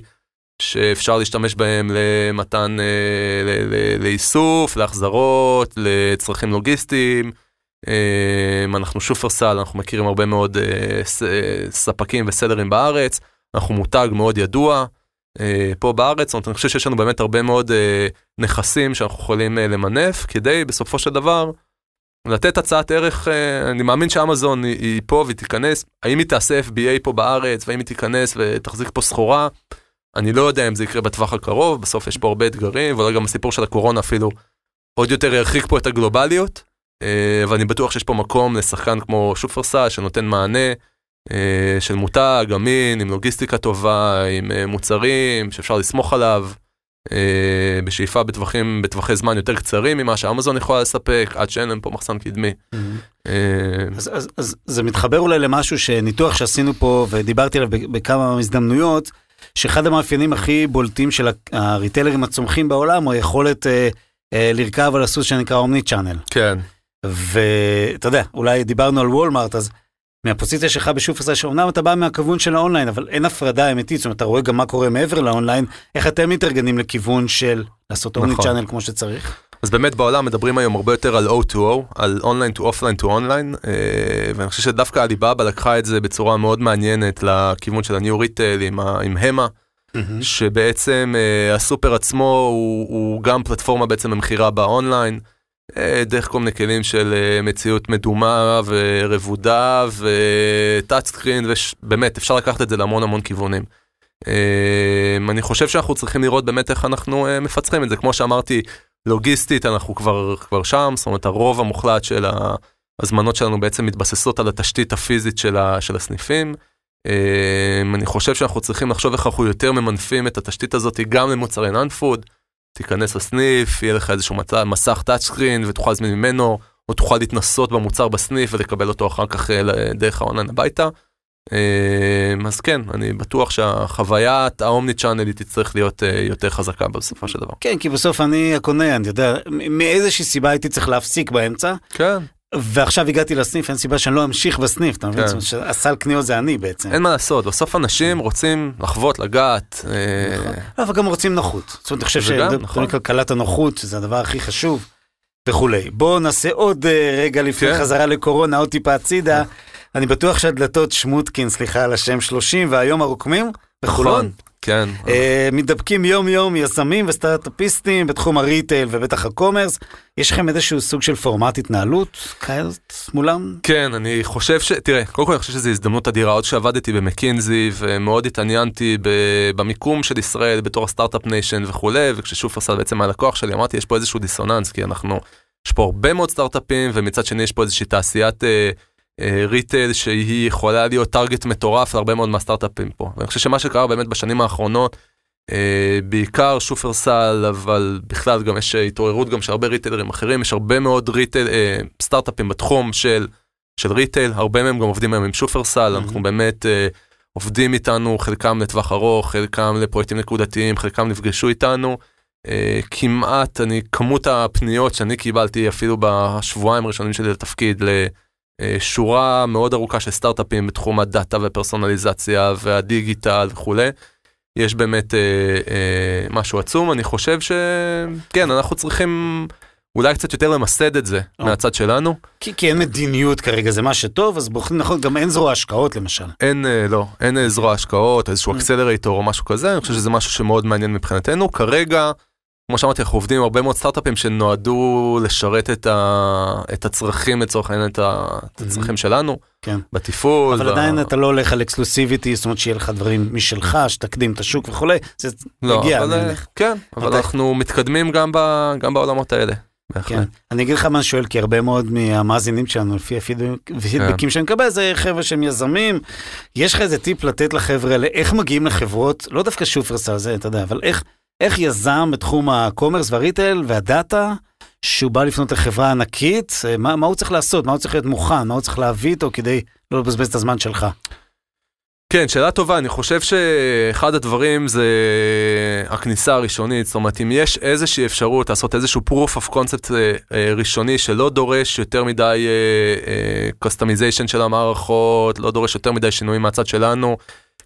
שאפשר להשתמש בהם למתן, אה, לאיסוף, להחזרות, לצרכים לוגיסטיים. אה, אנחנו שופרסל, אנחנו מכירים הרבה מאוד אה, אה, ספקים וסלרים בארץ, אנחנו מותג מאוד ידוע. אה, פה בארץ, זאת אומרת, אני חושב שיש לנו באמת הרבה מאוד נכסים שאנחנו יכולים למנף, כדי בסופו של דבר לתת הצעת ערך, אני מאמין שאמזון היא, פה והיא תיכנס, האם היא תעשה FBA פה בארץ, והאם היא תיכנס ותחזיק פה סחורה, אני לא יודע אם זה יקרה בטווח הקרוב, בסוף יש פה הרבה אתגרים, ואולי גם הסיפור של הקורונה אפילו עוד יותר ירחיק פה את הגלובליות, ואני בטוח שיש פה מקום לשחקן כמו שופרסל שנותן מענה אה, של מותג, אמין, עם לוגיסטיקה טובה, עם אה, מוצרים שאפשר לסמוך עליו, אה, בשאיפה בטווחים, בטווחי זמן יותר קצרים ממה שאמזון יכולה לספק, עד שאין להם פה מחסן קדמי. Mm-hmm. אז, אז, אז זה מתחבר אולי למשהו שניתוח שעשינו פה ודיברתי עליו בכמה הזדמנויות, שאחד המאפיינים הכי בולטים של הריטלרים הצומחים בעולם הוא היכולת אה, אה, לרכב על הסוס שנקרא אומני צ'אנל. כן. ואתה יודע, אולי דיברנו על וולמארט, אז מהפוזיציה שלך בשופרסל, שאומנם אתה בא מהכיוון של האונליין, אבל אין הפרדה אמיתית, זאת אומרת, אתה רואה גם מה קורה מעבר לאונליין, איך אתם מתארגנים לכיוון של לעשות omni נכון. channel כמו שצריך? אז באמת בעולם מדברים היום הרבה יותר על O2O, על אונליין to offline to online, ואני חושב שדווקא עליבאבא לקחה את זה בצורה מאוד מעניינת לכיוון של ה-New Retail עם, עם המה, mm-hmm. שבעצם uh, הסופר עצמו הוא, הוא גם פלטפורמה בעצם למכירה באונליין. אה, דרך כל מיני כלים של אה, מציאות מדומה ורבודה וטאצ' סקרין ובאמת אפשר לקחת את זה להמון המון כיוונים. אני חושב שאנחנו צריכים לראות באמת איך אנחנו מפצחים את זה כמו שאמרתי לוגיסטית אנחנו כבר כבר שם זאת אומרת הרוב המוחלט של ההזמנות שלנו בעצם מתבססות על התשתית הפיזית של, ה, של הסניפים. אני חושב שאנחנו צריכים לחשוב איך אנחנו יותר ממנפים את התשתית הזאת גם למוצרי נאן פוד. תיכנס לסניף, יהיה לך איזשהו מצע, מסך touch screen ותוכל להזמין ממנו, או תוכל להתנסות במוצר בסניף ולקבל אותו אחר כך אה, דרך האונליין הביתה. אה, אז כן, אני בטוח שהחוויית ה- omni channel היא תצטרך להיות אה, יותר חזקה בסופו של דבר. כן, כי בסוף אני הקונה, אני יודע, מאיזושהי סיבה הייתי צריך להפסיק באמצע. כן. ועכשיו הגעתי לסניף, אין סיבה שאני לא אמשיך בסניף, אתה מבין? כן. הסל קניות זה אני בעצם. אין מה לעשות, בסוף אנשים רוצים לחוות, לגעת. נכון. אה, אבל גם רוצים נוחות. זאת אומרת, אני חושב נכון. כלכלת הנוחות, שזה הדבר הכי חשוב, וכולי. בואו נעשה עוד אה, רגע לפני כן. חזרה לקורונה, עוד טיפה הצידה. אני בטוח שהדלתות שמוטקין, סליחה על השם 30, והיום הרוקמים בחולון. נכון. כן. Uh, מתדפקים יום יום יזמים וסטארט-אפיסטים בתחום הריטייל ובטח הקומרס. יש לכם איזשהו סוג של פורמט התנהלות כאלת מולם? כן, אני חושב ש... תראה, קודם כל אני חושב שזו הזדמנות אדירה. עוד שעבדתי במקינזי ומאוד התעניינתי במיקום של ישראל בתור ה- start-up nation וכולי, וכששופרסל בעצם הלקוח שלי אמרתי יש פה איזשהו דיסוננס, כי אנחנו... יש פה הרבה מאוד סטארט-אפים ומצד שני יש פה איזושהי תעשיית... Uh, retail אה, שהיא יכולה להיות target מטורף להרבה מאוד מהסטארט-אפים פה. ואני חושב שמה שקרה באמת בשנים האחרונות, אה, בעיקר שופרסל, אבל בכלל גם יש התעוררות גם של הרבה ריטיילרים אחרים, יש הרבה מאוד retail, אה, סטארט-אפים בתחום של, של retail, הרבה מהם גם עובדים היום עם שופרסל. אנחנו באמת עובדים איתנו, חלקם לטווח ארוך, חלקם לפרויקטים נקודתיים, חלקם נפגשו איתנו. כמעט, אני, כמות הפניות שאני קיבלתי אפילו בשבועיים הראשונים שלי לתפקיד, שורה מאוד ארוכה של סטארט-אפים בתחום הדאטה ופרסונליזציה והדיגיטל וכולי. יש באמת אה, אה, משהו עצום, אני חושב שכן, אנחנו צריכים אולי קצת יותר למסד את זה או. מהצד שלנו. כי, כי אין מדיניות כרגע, זה מה שטוב, אז בוחרים נכון, גם אין זרוע השקעות למשל. אין, אה, לא, אין אה, זרוע השקעות, איזשהו אקסלרייטור או משהו כזה, אני חושב שזה משהו שמאוד מעניין מבחינתנו. כרגע, כמו שאמרתי, אנחנו עובדים עם הרבה מאוד סטארט-אפים שנועדו לשרת את, ה... את הצרכים לצורך העניין, את, הצרכים שלנו, כן. בתפעול. אבל עדיין אתה לא הולך על אקסקלוסיביטי, זאת אומרת שיהיה לך דברים משלך, שתקדים את השוק וכולי, זה לא, מגיע, אבל, מניח. כן, אבל אתה... אנחנו מתקדמים גם, ב... גם בעולמות האלה. כן. אני אגיד לך מה אני שואל, כי הרבה מאוד מהמאזינים שלנו, לפי הפידבקים כן. שאני מקבל, זה חבר'ה שהם יזמים. יש לך איזה טיפ לתת לחבר'ה האלה, איך מגיעים לחברות, לא דווקא שופרסל זה, אתה יודע, אבל איך... איך יזם בתחום הקומרס והריטל והדאטה, שהוא בא לפנות לחברה ענקית, אה, מה, מה הוא צריך לעשות, מה הוא צריך להיות מוכן, מה הוא צריך להביא איתו כדי לא לבזבז את הזמן שלך. כן, שאלה טובה, אני חושב שאחד הדברים זה הכניסה הראשונית, זאת אומרת, אם יש איזושהי אפשרות לעשות איזשהו proof of concept uh, ראשוני שלא דורש יותר מדי uh, uh, customization של המערכות, לא דורש יותר מדי שינויים מהצד שלנו,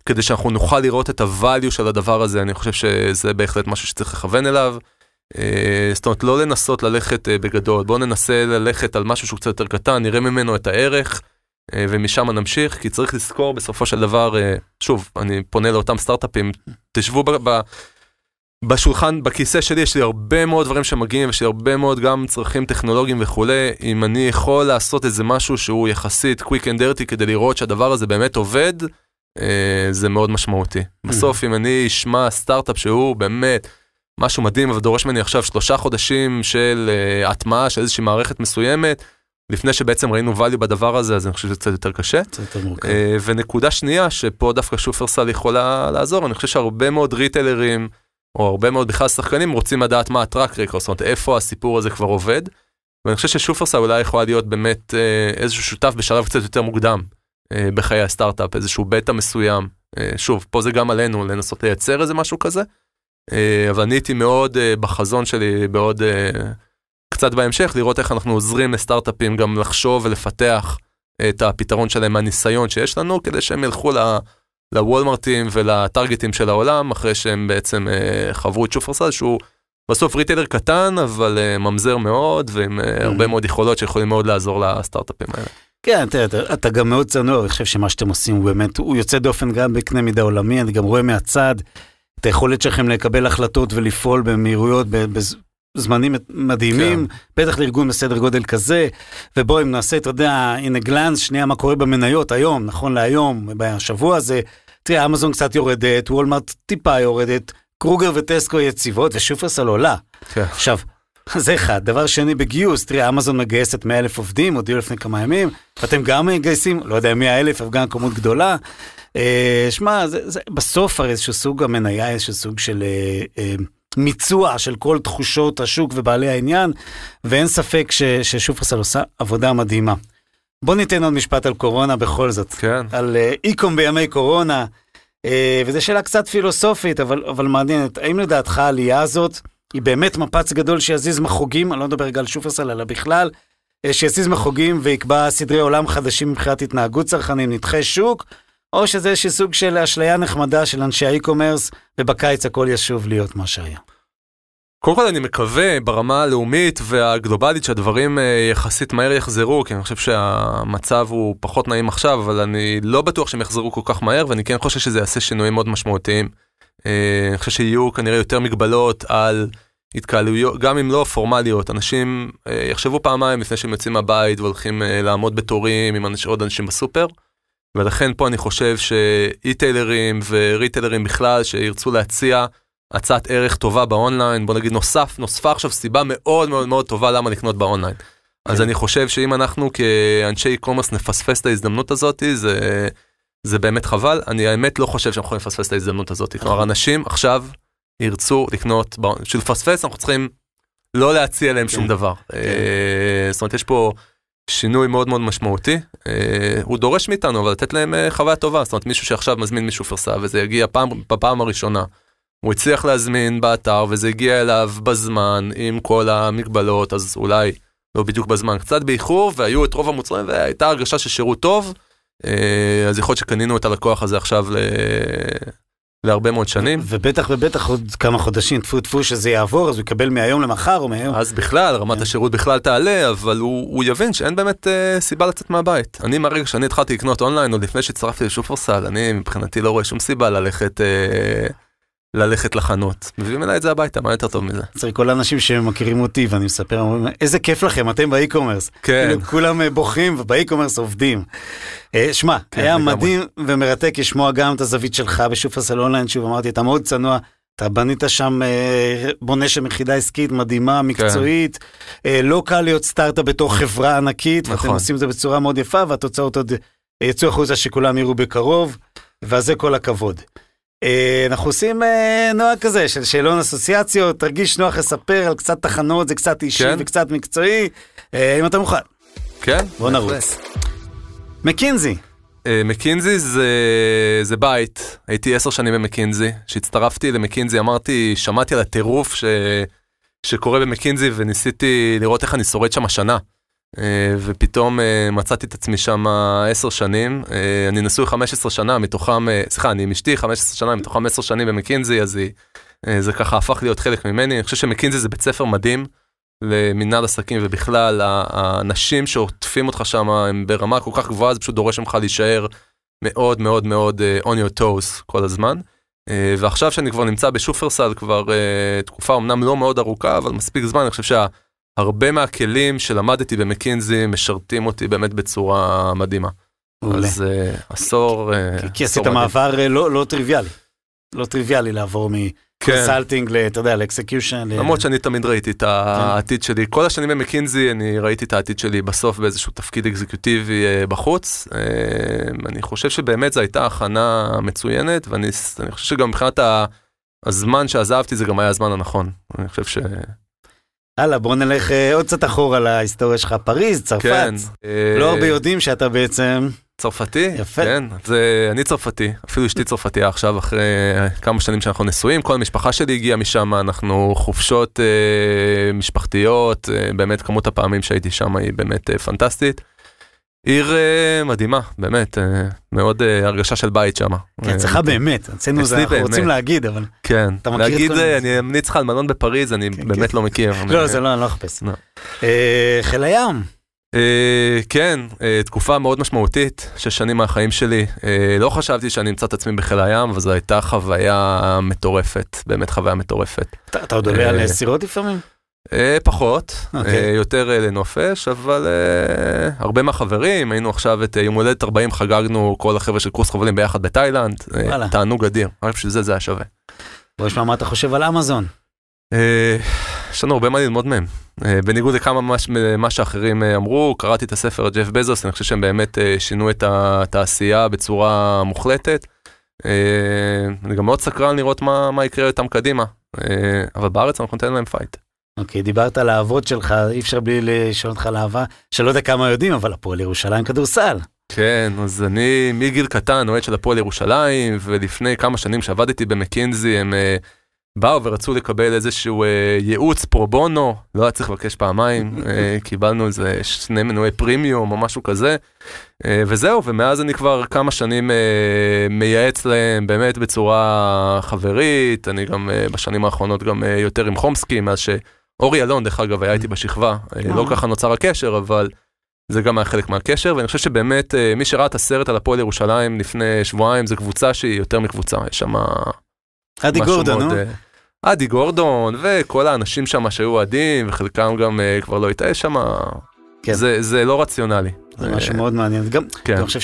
כדי שאנחנו נוכל לראות את הvalue של הדבר הזה, אני חושב שזה בהחלט משהו שצריך לכוון אליו. אה, זאת אומרת, לא לנסות ללכת אה, בגדול, בואו ננסה ללכת על משהו שהוא קצת יותר קטן, נראה ממנו את הערך, אה, ומשם נמשיך, כי צריך לזכור בסופו של דבר, שוב, אני פונה לאותם סטארט-אפים, תשבו ב... ב בשולחן, בכיסא שלי יש לי הרבה מאוד דברים שמגיעים, יש לי הרבה מאוד גם צרכים טכנולוגיים וכולי, אם אני יכול לעשות איזה משהו שהוא יחסית quick and dirty כדי לראות שהדבר הזה באמת עובד, זה מאוד משמעותי. בסוף אם אני אשמע סטארט-אפ שהוא באמת משהו מדהים ודורש ממני עכשיו שלושה חודשים של uh, הטמעה של איזושהי מערכת מסוימת, לפני שבעצם ראינו value בדבר הזה, אז אני חושב שזה קצת יותר קשה. קצת יותר מורכב. אה, ונקודה שנייה, שפה דווקא שופרסל יכולה לעזור, אני חושב שהרבה מאוד ריטיילרים, או הרבה מאוד בכלל שחקנים רוצים לדעת מה הטראק רקורד, זאת אומרת איפה הסיפור הזה כבר עובד. ואני חושב ששופרסל אולי יכולה להיות באמת אה, איזשהו שותף בשלב קצת יותר מוקדם אה, בחיי הסטארט-אפ, איזשהו בטא מסוים. אה, שוב, פה זה גם עלינו לנסות לייצר איזה משהו כזה. אה, אבל אני הייתי מאוד אה, בחזון שלי, בעוד אה, קצת בהמשך, לראות איך אנחנו עוזרים לסטארט-אפים גם לחשוב ולפתח את הפתרון שלהם מהניסיון שיש לנו, כדי שהם ילכו לוולמרטים ולטרגטים של העולם, אחרי שהם בעצם אה, חברו את שופרסל, שהוא בסוף ריטיילר קטן, אבל אה, ממזר מאוד, ועם אה, הרבה מאוד יכולות שיכולים מאוד לעזור לסטארט-אפים האלה. כן, תראה, אתה, אתה גם מאוד צנוע, אני חושב שמה שאתם עושים הוא באמת, הוא יוצא דופן גם בקנה מידה עולמי, אני גם רואה מהצד את היכולת שלכם לקבל החלטות ולפעול במהירויות, בזמנים מדהימים, כן. בטח לארגון בסדר גודל כזה, ובואו אם נעשה, אתה יודע, הנה גלנס, שנייה מה קורה במניות היום, נכון להיום, בשבוע הזה, תראה, אמזון קצת יורדת, וולמרט טיפה יורדת, קרוגר וטסקו יציבות, ושופרסל עולה. כן. עכשיו, זה אחד. דבר שני, בגיוס, תראה, אמזון מגייסת 100 אלף עובדים, הודיעו לפני כמה ימים, ואתם גם מגייסים, לא יודע, 100 אלף, אבל גם כמות גדולה. אה, שמע, זה, זה, בסוף הרי איזשהו סוג המניה, איזשהו סוג של אה, אה, מיצוע של כל תחושות השוק ובעלי העניין, ואין ספק ש, ששופרסל עושה עבודה מדהימה. בוא ניתן עוד משפט על קורונה בכל זאת. כן. על אה, איקום בימי קורונה, אה, וזו שאלה קצת פילוסופית, אבל, אבל מעניינת. האם לדעתך העלייה הזאת, היא באמת מפץ גדול שיזיז מחוגים, אני לא מדבר רגע על שופרסל, אלא בכלל, אה, שיזיז מחוגים ויקבע סדרי עולם חדשים מבחינת התנהגות צרכנים, נדחי שוק, או שזה איזשהו סוג של אשליה נחמדה של אנשי האי-קומרס, ובקיץ הכל ישוב להיות מה שהיה. קודם כל אני מקווה ברמה הלאומית והגלובלית שהדברים אה, יחסית מהר יחזרו, כי אני חושב שהמצב הוא פחות נעים עכשיו, אבל אני לא בטוח שהם יחזרו כל כך מהר, ואני כן חושב שזה יעשה שינויים מאוד משמעותיים. אה, אני חושב שיהיו כנראה יותר מגבלות על התקהלויות, גם אם לא פורמליות, אנשים אה, יחשבו פעמיים לפני שהם יוצאים מהבית והולכים לעמוד בתורים עם עוד אנשים בסופר. ולכן פה אני חושב שאי-טיילרים וריטיילרים בכלל שירצו להציע הצעת ערך טובה באונליין, בוא נגיד נוסף, נוספה עכשיו סיבה מאוד מאוד מאוד טובה למה לקנות באונליין. אז כן. אני חושב שאם אנחנו כאנשי e-commerce נפספס את ההזדמנות הזאת, זה, זה באמת חבל. אני האמת לא חושב שאנחנו יכולים לפספס את ההזדמנות הזאת. כלומר, נכון. אנשים עכשיו ירצו לקנות, בשביל לפספס אנחנו צריכים לא להציע להם שום כן. דבר. כן. אה, זאת אומרת, יש פה שינוי מאוד מאוד משמעותי. אה, הוא דורש מאיתנו, אבל לתת להם אה, חוויה טובה. זאת אומרת, מישהו שעכשיו מזמין מישהו פרסה, וזה יגיע פעם, בפעם הראשונה. הוא הצליח להזמין באתר וזה הגיע אליו בזמן עם כל המגבלות, אז אולי לא בדיוק בזמן, קצת באיחור, והיו את רוב המוצרים והייתה הרגשה של שירות טוב, אז יכול להיות שקנינו את הלקוח הזה עכשיו ל... להרבה מאוד שנים. ובטח ובטח עוד כמה חודשים, טפו טפו שזה יעבור, אז הוא יקבל מהיום למחר או מהיום. אז בכלל, רמת כן. השירות בכלל תעלה, אבל הוא, הוא יבין שאין באמת אה, סיבה לצאת מהבית. אני מהרגע שאני התחלתי לקנות אונליין, עוד לפני שהצטרפתי לשופרסל, אני מבחינתי לא רואה שום סיבה ללכת... אה, ללכת לחנות, מביאים אליי את זה הביתה, מה יותר טוב מזה? צריך כל האנשים שמכירים אותי ואני מספר, אומרים, איזה כיף לכם, אתם ב- e-commerce. כן. כאילו, כולם אה, בוכים וב- e-commerce עובדים. אה, שמע, כן, היה מדהים ומרתק לשמוע גם את הזווית שלך בשופרסל אונליין, שוב אמרתי, אתה מאוד צנוע. אתה בנית שם, אה, בונה שם יחידה עסקית מדהימה, מקצועית. כן. לא קל להיות סטארט-אפ בתור חברה ענקית, נכון. ואתם עושים את זה בצורה מאוד יפה, והתוצאות עוד יצאו החוצה שכולם יראו בקרוב, ועל זה כל הכבוד. אה, אנחנו עושים אה, נועה כזה של שאלון אסוציאציות, תרגיש נוח לספר על קצת תחנות, זה קצת אישי כן. וקצת מקצועי, אה, אם אתה מוכן. כן. בוא נרוץ. מקינזי. מקינזי זה, זה בית, הייתי עשר שנים במקינזי, כשהצטרפתי למקינזי אמרתי, שמעתי על הטירוף ש, שקורה במקינזי וניסיתי לראות איך אני שורד שם השנה. אה, ופתאום אה, מצאתי את עצמי שם עשר שנים, אה, אני נשוי 15 שנה, מתוכם, סליחה, אני עם אשתי 15 שנה, מתוכם 10 שנים במקינזי, אז זה ככה הפך להיות חלק ממני. אני חושב שמקינזי זה בית ספר מדהים למנהל עסקים, ובכלל, האנשים שעוטפים אותך שם הם ברמה כל כך גבוהה, זה פשוט דורש ממך להישאר מאוד מאוד מאוד on your toes כל הזמן. ועכשיו שאני כבר נמצא בשופרסל כבר תקופה אמנם לא מאוד ארוכה, אבל מספיק זמן, אני חושב שה... הרבה מהכלים שלמדתי במקינזי משרתים אותי באמת בצורה מדהימה. אז uh, עשור... Uh, כי עשית מעבר uh, לא, לא טריוויאלי. לא טריוויאלי לעבור כן. consulting, אתה יודע, לאקסקיושן. למרות שאני תמיד ראיתי את העתיד שלי. כל השנים במקינזי אני ראיתי את העתיד שלי בסוף באיזשהו תפקיד אקזקיוטיבי אה, בחוץ. אה, אני חושב שבאמת זו הייתה הכנה מצוינת, ואני אני חושב שגם מבחינת הזמן שעזבתי זה גם היה הזמן הנכון. אני חושב ש... הלאה, בוא נלך אה, עוד קצת אחורה להיסטוריה שלך, פריז, צרפת. כן. לא הרבה יודעים שאתה בעצם... צרפתי? יפה. כן, זה, אני צרפתי, אפילו אשתי צרפתייה עכשיו אחרי כמה שנים שאנחנו נשואים, כל המשפחה שלי הגיעה משם, אנחנו חופשות אה, משפחתיות, אה, באמת כמות הפעמים שהייתי שם היא באמת אה, פנטסטית. עיר אה, מדהימה, באמת, אה, מאוד אה, הרגשה של בית שם. כן, אצלך באמת, אצלנו זה אנחנו רוצים באמת. להגיד, אבל... כן, אתה מכיר את להגיד? אני אמליץ לך על מלון בפריז, אני כן, באמת כן. לא מכיר. לא, זה לא, אני לא אחפש. לא. חיל הים. כן, תקופה מאוד משמעותית, שש שנים מהחיים שלי. לא חשבתי שאני אמצא את עצמי בחיל הים, אבל זו הייתה חוויה מטורפת, באמת חוויה מטורפת. אתה עוד עולה על סירות לפעמים? אה, פחות, אוקיי. אה, יותר אה, לנופש, אבל הרבה מהחברים, היינו עכשיו את יום הולדת 40 חגגנו כל החבר'ה של קורס חובלים ביחד בתאילנד. תענוג אדיר, רק בשביל זה זה היה שווה. בוא נשמע מה אתה חושב על אמזון. יש לנו הרבה מה ללמוד מהם. בניגוד לכמה מה, מה שאחרים אמרו, קראתי את הספר על ג'ף בזוס, אני חושב שהם באמת שינו את התעשייה בצורה מוחלטת. אני גם מאוד סקרן לראות מה, מה יקרה איתם קדימה, אבל בארץ אנחנו ניתן להם fight. אוקיי, דיברת על האהבות שלך, אי אפשר בלי לשאול אותך על אהבה, שלא יודע כמה יודעים, אבל הפועל ירושלים כדורסל. כן, אז אני מגיל קטן אוהד של הפועל ירושלים, ולפני כמה שנים שעבדתי במקינזי, הם אה, באו ורצו לקבל איזשהו אה, ייעוץ פרו בונו, לא היה צריך לבקש פעמיים, אה, קיבלנו איזה שני מנועי פרימיום או משהו כזה, אה, וזהו, ומאז אני כבר כמה שנים אה, מייעץ להם באמת בצורה חברית, אני גם אה, בשנים האחרונות גם אה, יותר עם חומסקי, מאז שאורי אלון, דרך אגב, היה איתי בשכבה, אה, לא אה. ככה נוצר הקשר, אבל... זה גם היה חלק מהקשר, ואני חושב שבאמת אה, מי שראה את הסרט על הפועל ירושלים לפני שבועיים, זו קבוצה שהיא יותר מקבוצה, יש שם אדי גורדון, מאוד, נו. אדי גורדון, וכל האנשים שם שהיו אוהדים, וחלקם גם כבר לא יש שם... כן. זה, זה לא רציונלי. זה משהו מאוד מעניין. גם, כן. אני חושב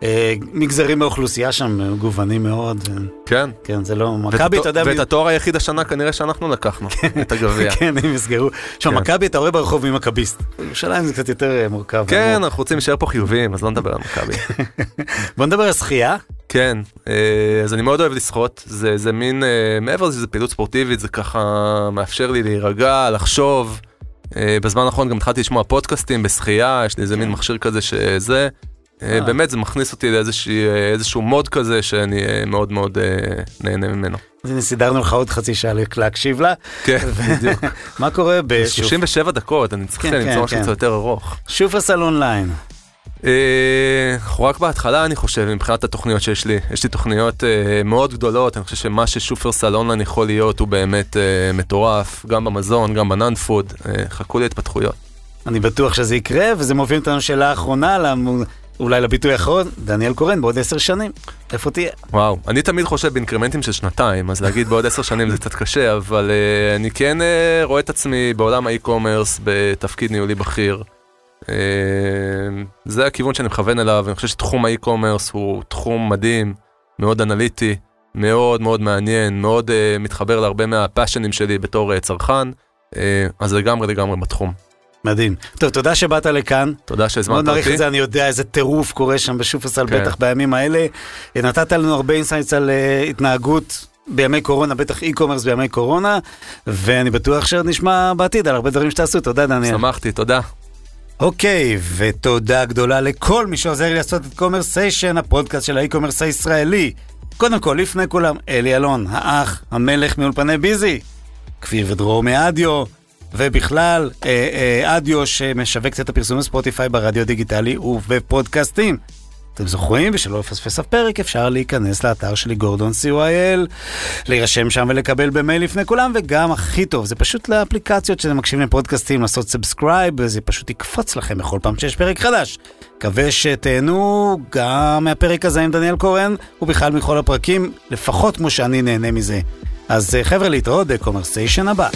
שהמגזרים באוכלוסייה שם מגוונים מאוד. כן. כן, זה לא... מכבי, אתה יודע... ואת התואר היחיד השנה כנראה שאנחנו לקחנו, את הגביע. כן, הם יסגרו. עכשיו, כן. מכבי אתה רואה ברחוב מי מכביסט. ירושלים זה קצת יותר אה, מורכב. כן. אנחנו רוצים להישאר פה חיוביים, אז לא נדבר על מכבי. בוא נדבר על שחייה. כן, אה, אז אני מאוד אוהב לשחות, זה, זה מין, אה, מעבר לזה, זה פעילות ספורטיבית, זה ככה מאפשר לי להירגע, לחשוב. בזמן האחרון גם התחלתי לשמוע פודקאסטים בשחייה, יש לי איזה מין מכשיר כזה שזה. באמת זה מכניס אותי לאיזשהו מוד כזה שאני אה, מאוד מאוד אה, נהנה ממנו. הנה, סידרנו לך עוד חצי שעה להקשיב לה. כן, בדיוק. מה קורה בשופ- 37 דקות, אני צריך למצוא משהו. קצת יותר ארוך. שופרסל אונליין? אה, אנחנו רק בהתחלה אני חושב מבחינת התוכניות שיש לי, יש לי תוכניות אה, מאוד גדולות, אני חושב שמה ששופרסל אונליין יכול להיות הוא באמת אה, מטורף, גם במזון, גם ב- non-food, אה, חכו לי התפתחויות. אני בטוח שזה יקרה, וזה מוביל אותנו שאלה אחרונה, אולי לביטוי האחרון, דניאל קורן בעוד עשר שנים. איפה תהיה? וואו, אני תמיד חושב באינקרמנטים של שנתיים, אז להגיד בעוד עשר שנים זה קצת קשה, אבל אה, אני כן אה, רואה את עצמי בעולם האי-קומרס בתפקיד ניהולי בכיר. אה, זה הכיוון שאני מכוון אליו, אני חושב שתחום האי-קומרס הוא תחום מדהים, מאוד אנליטי, מאוד מאוד מעניין, מאוד אה, מתחבר להרבה מהפאשנים שלי בתור אה, צרכן, אה, אז לגמרי לגמרי בתחום. מדהים. טוב, תודה שבאת לכאן. תודה מאוד שהזמנת מעריך אותי. את זה, אני יודע איזה טירוף קורה שם בשופרסל, כן. בטח בימים האלה. נתת לנו הרבה insights על אה, התנהגות בימי קורונה, בטח אי-קומרס בימי קורונה, ואני בטוח שעוד נשמע בעתיד על הרבה דברים שתעשו. תודה, דניאל. שמחתי, תודה. אוקיי, ותודה גדולה לכל מי שעוזר לי לעשות את קומרסיישן, הפודקאסט של ה- e-commerce הישראלי. קודם כל, לפני כולם, אלי אלון, האח, המלך מאולפני ביזי, כפיר ודרור מאדיו, ובכלל, אה, אה, אדיו שמשווק את הפרסום בספוטיפיי ברדיו דיגיטלי ובפודקאסטים. אתם זוכרים? ושלא לפספס אף פרק, אפשר להיכנס לאתר שלי גורדון co.il, להירשם שם ולקבל במייל לפני כולם, וגם הכי טוב, זה פשוט לאפליקציות שאתם מקשיבים לפודקאסטים, לעשות subscribe, זה פשוט יקפוץ לכם בכל פעם שיש פרק חדש. מקווה שתהנו גם מהפרק הזה עם דניאל קורן, ובכלל מכל הפרקים, לפחות כמו שאני נהנה מזה. אז אה, חבר'ה, להתראות בקומרסיישן הבא.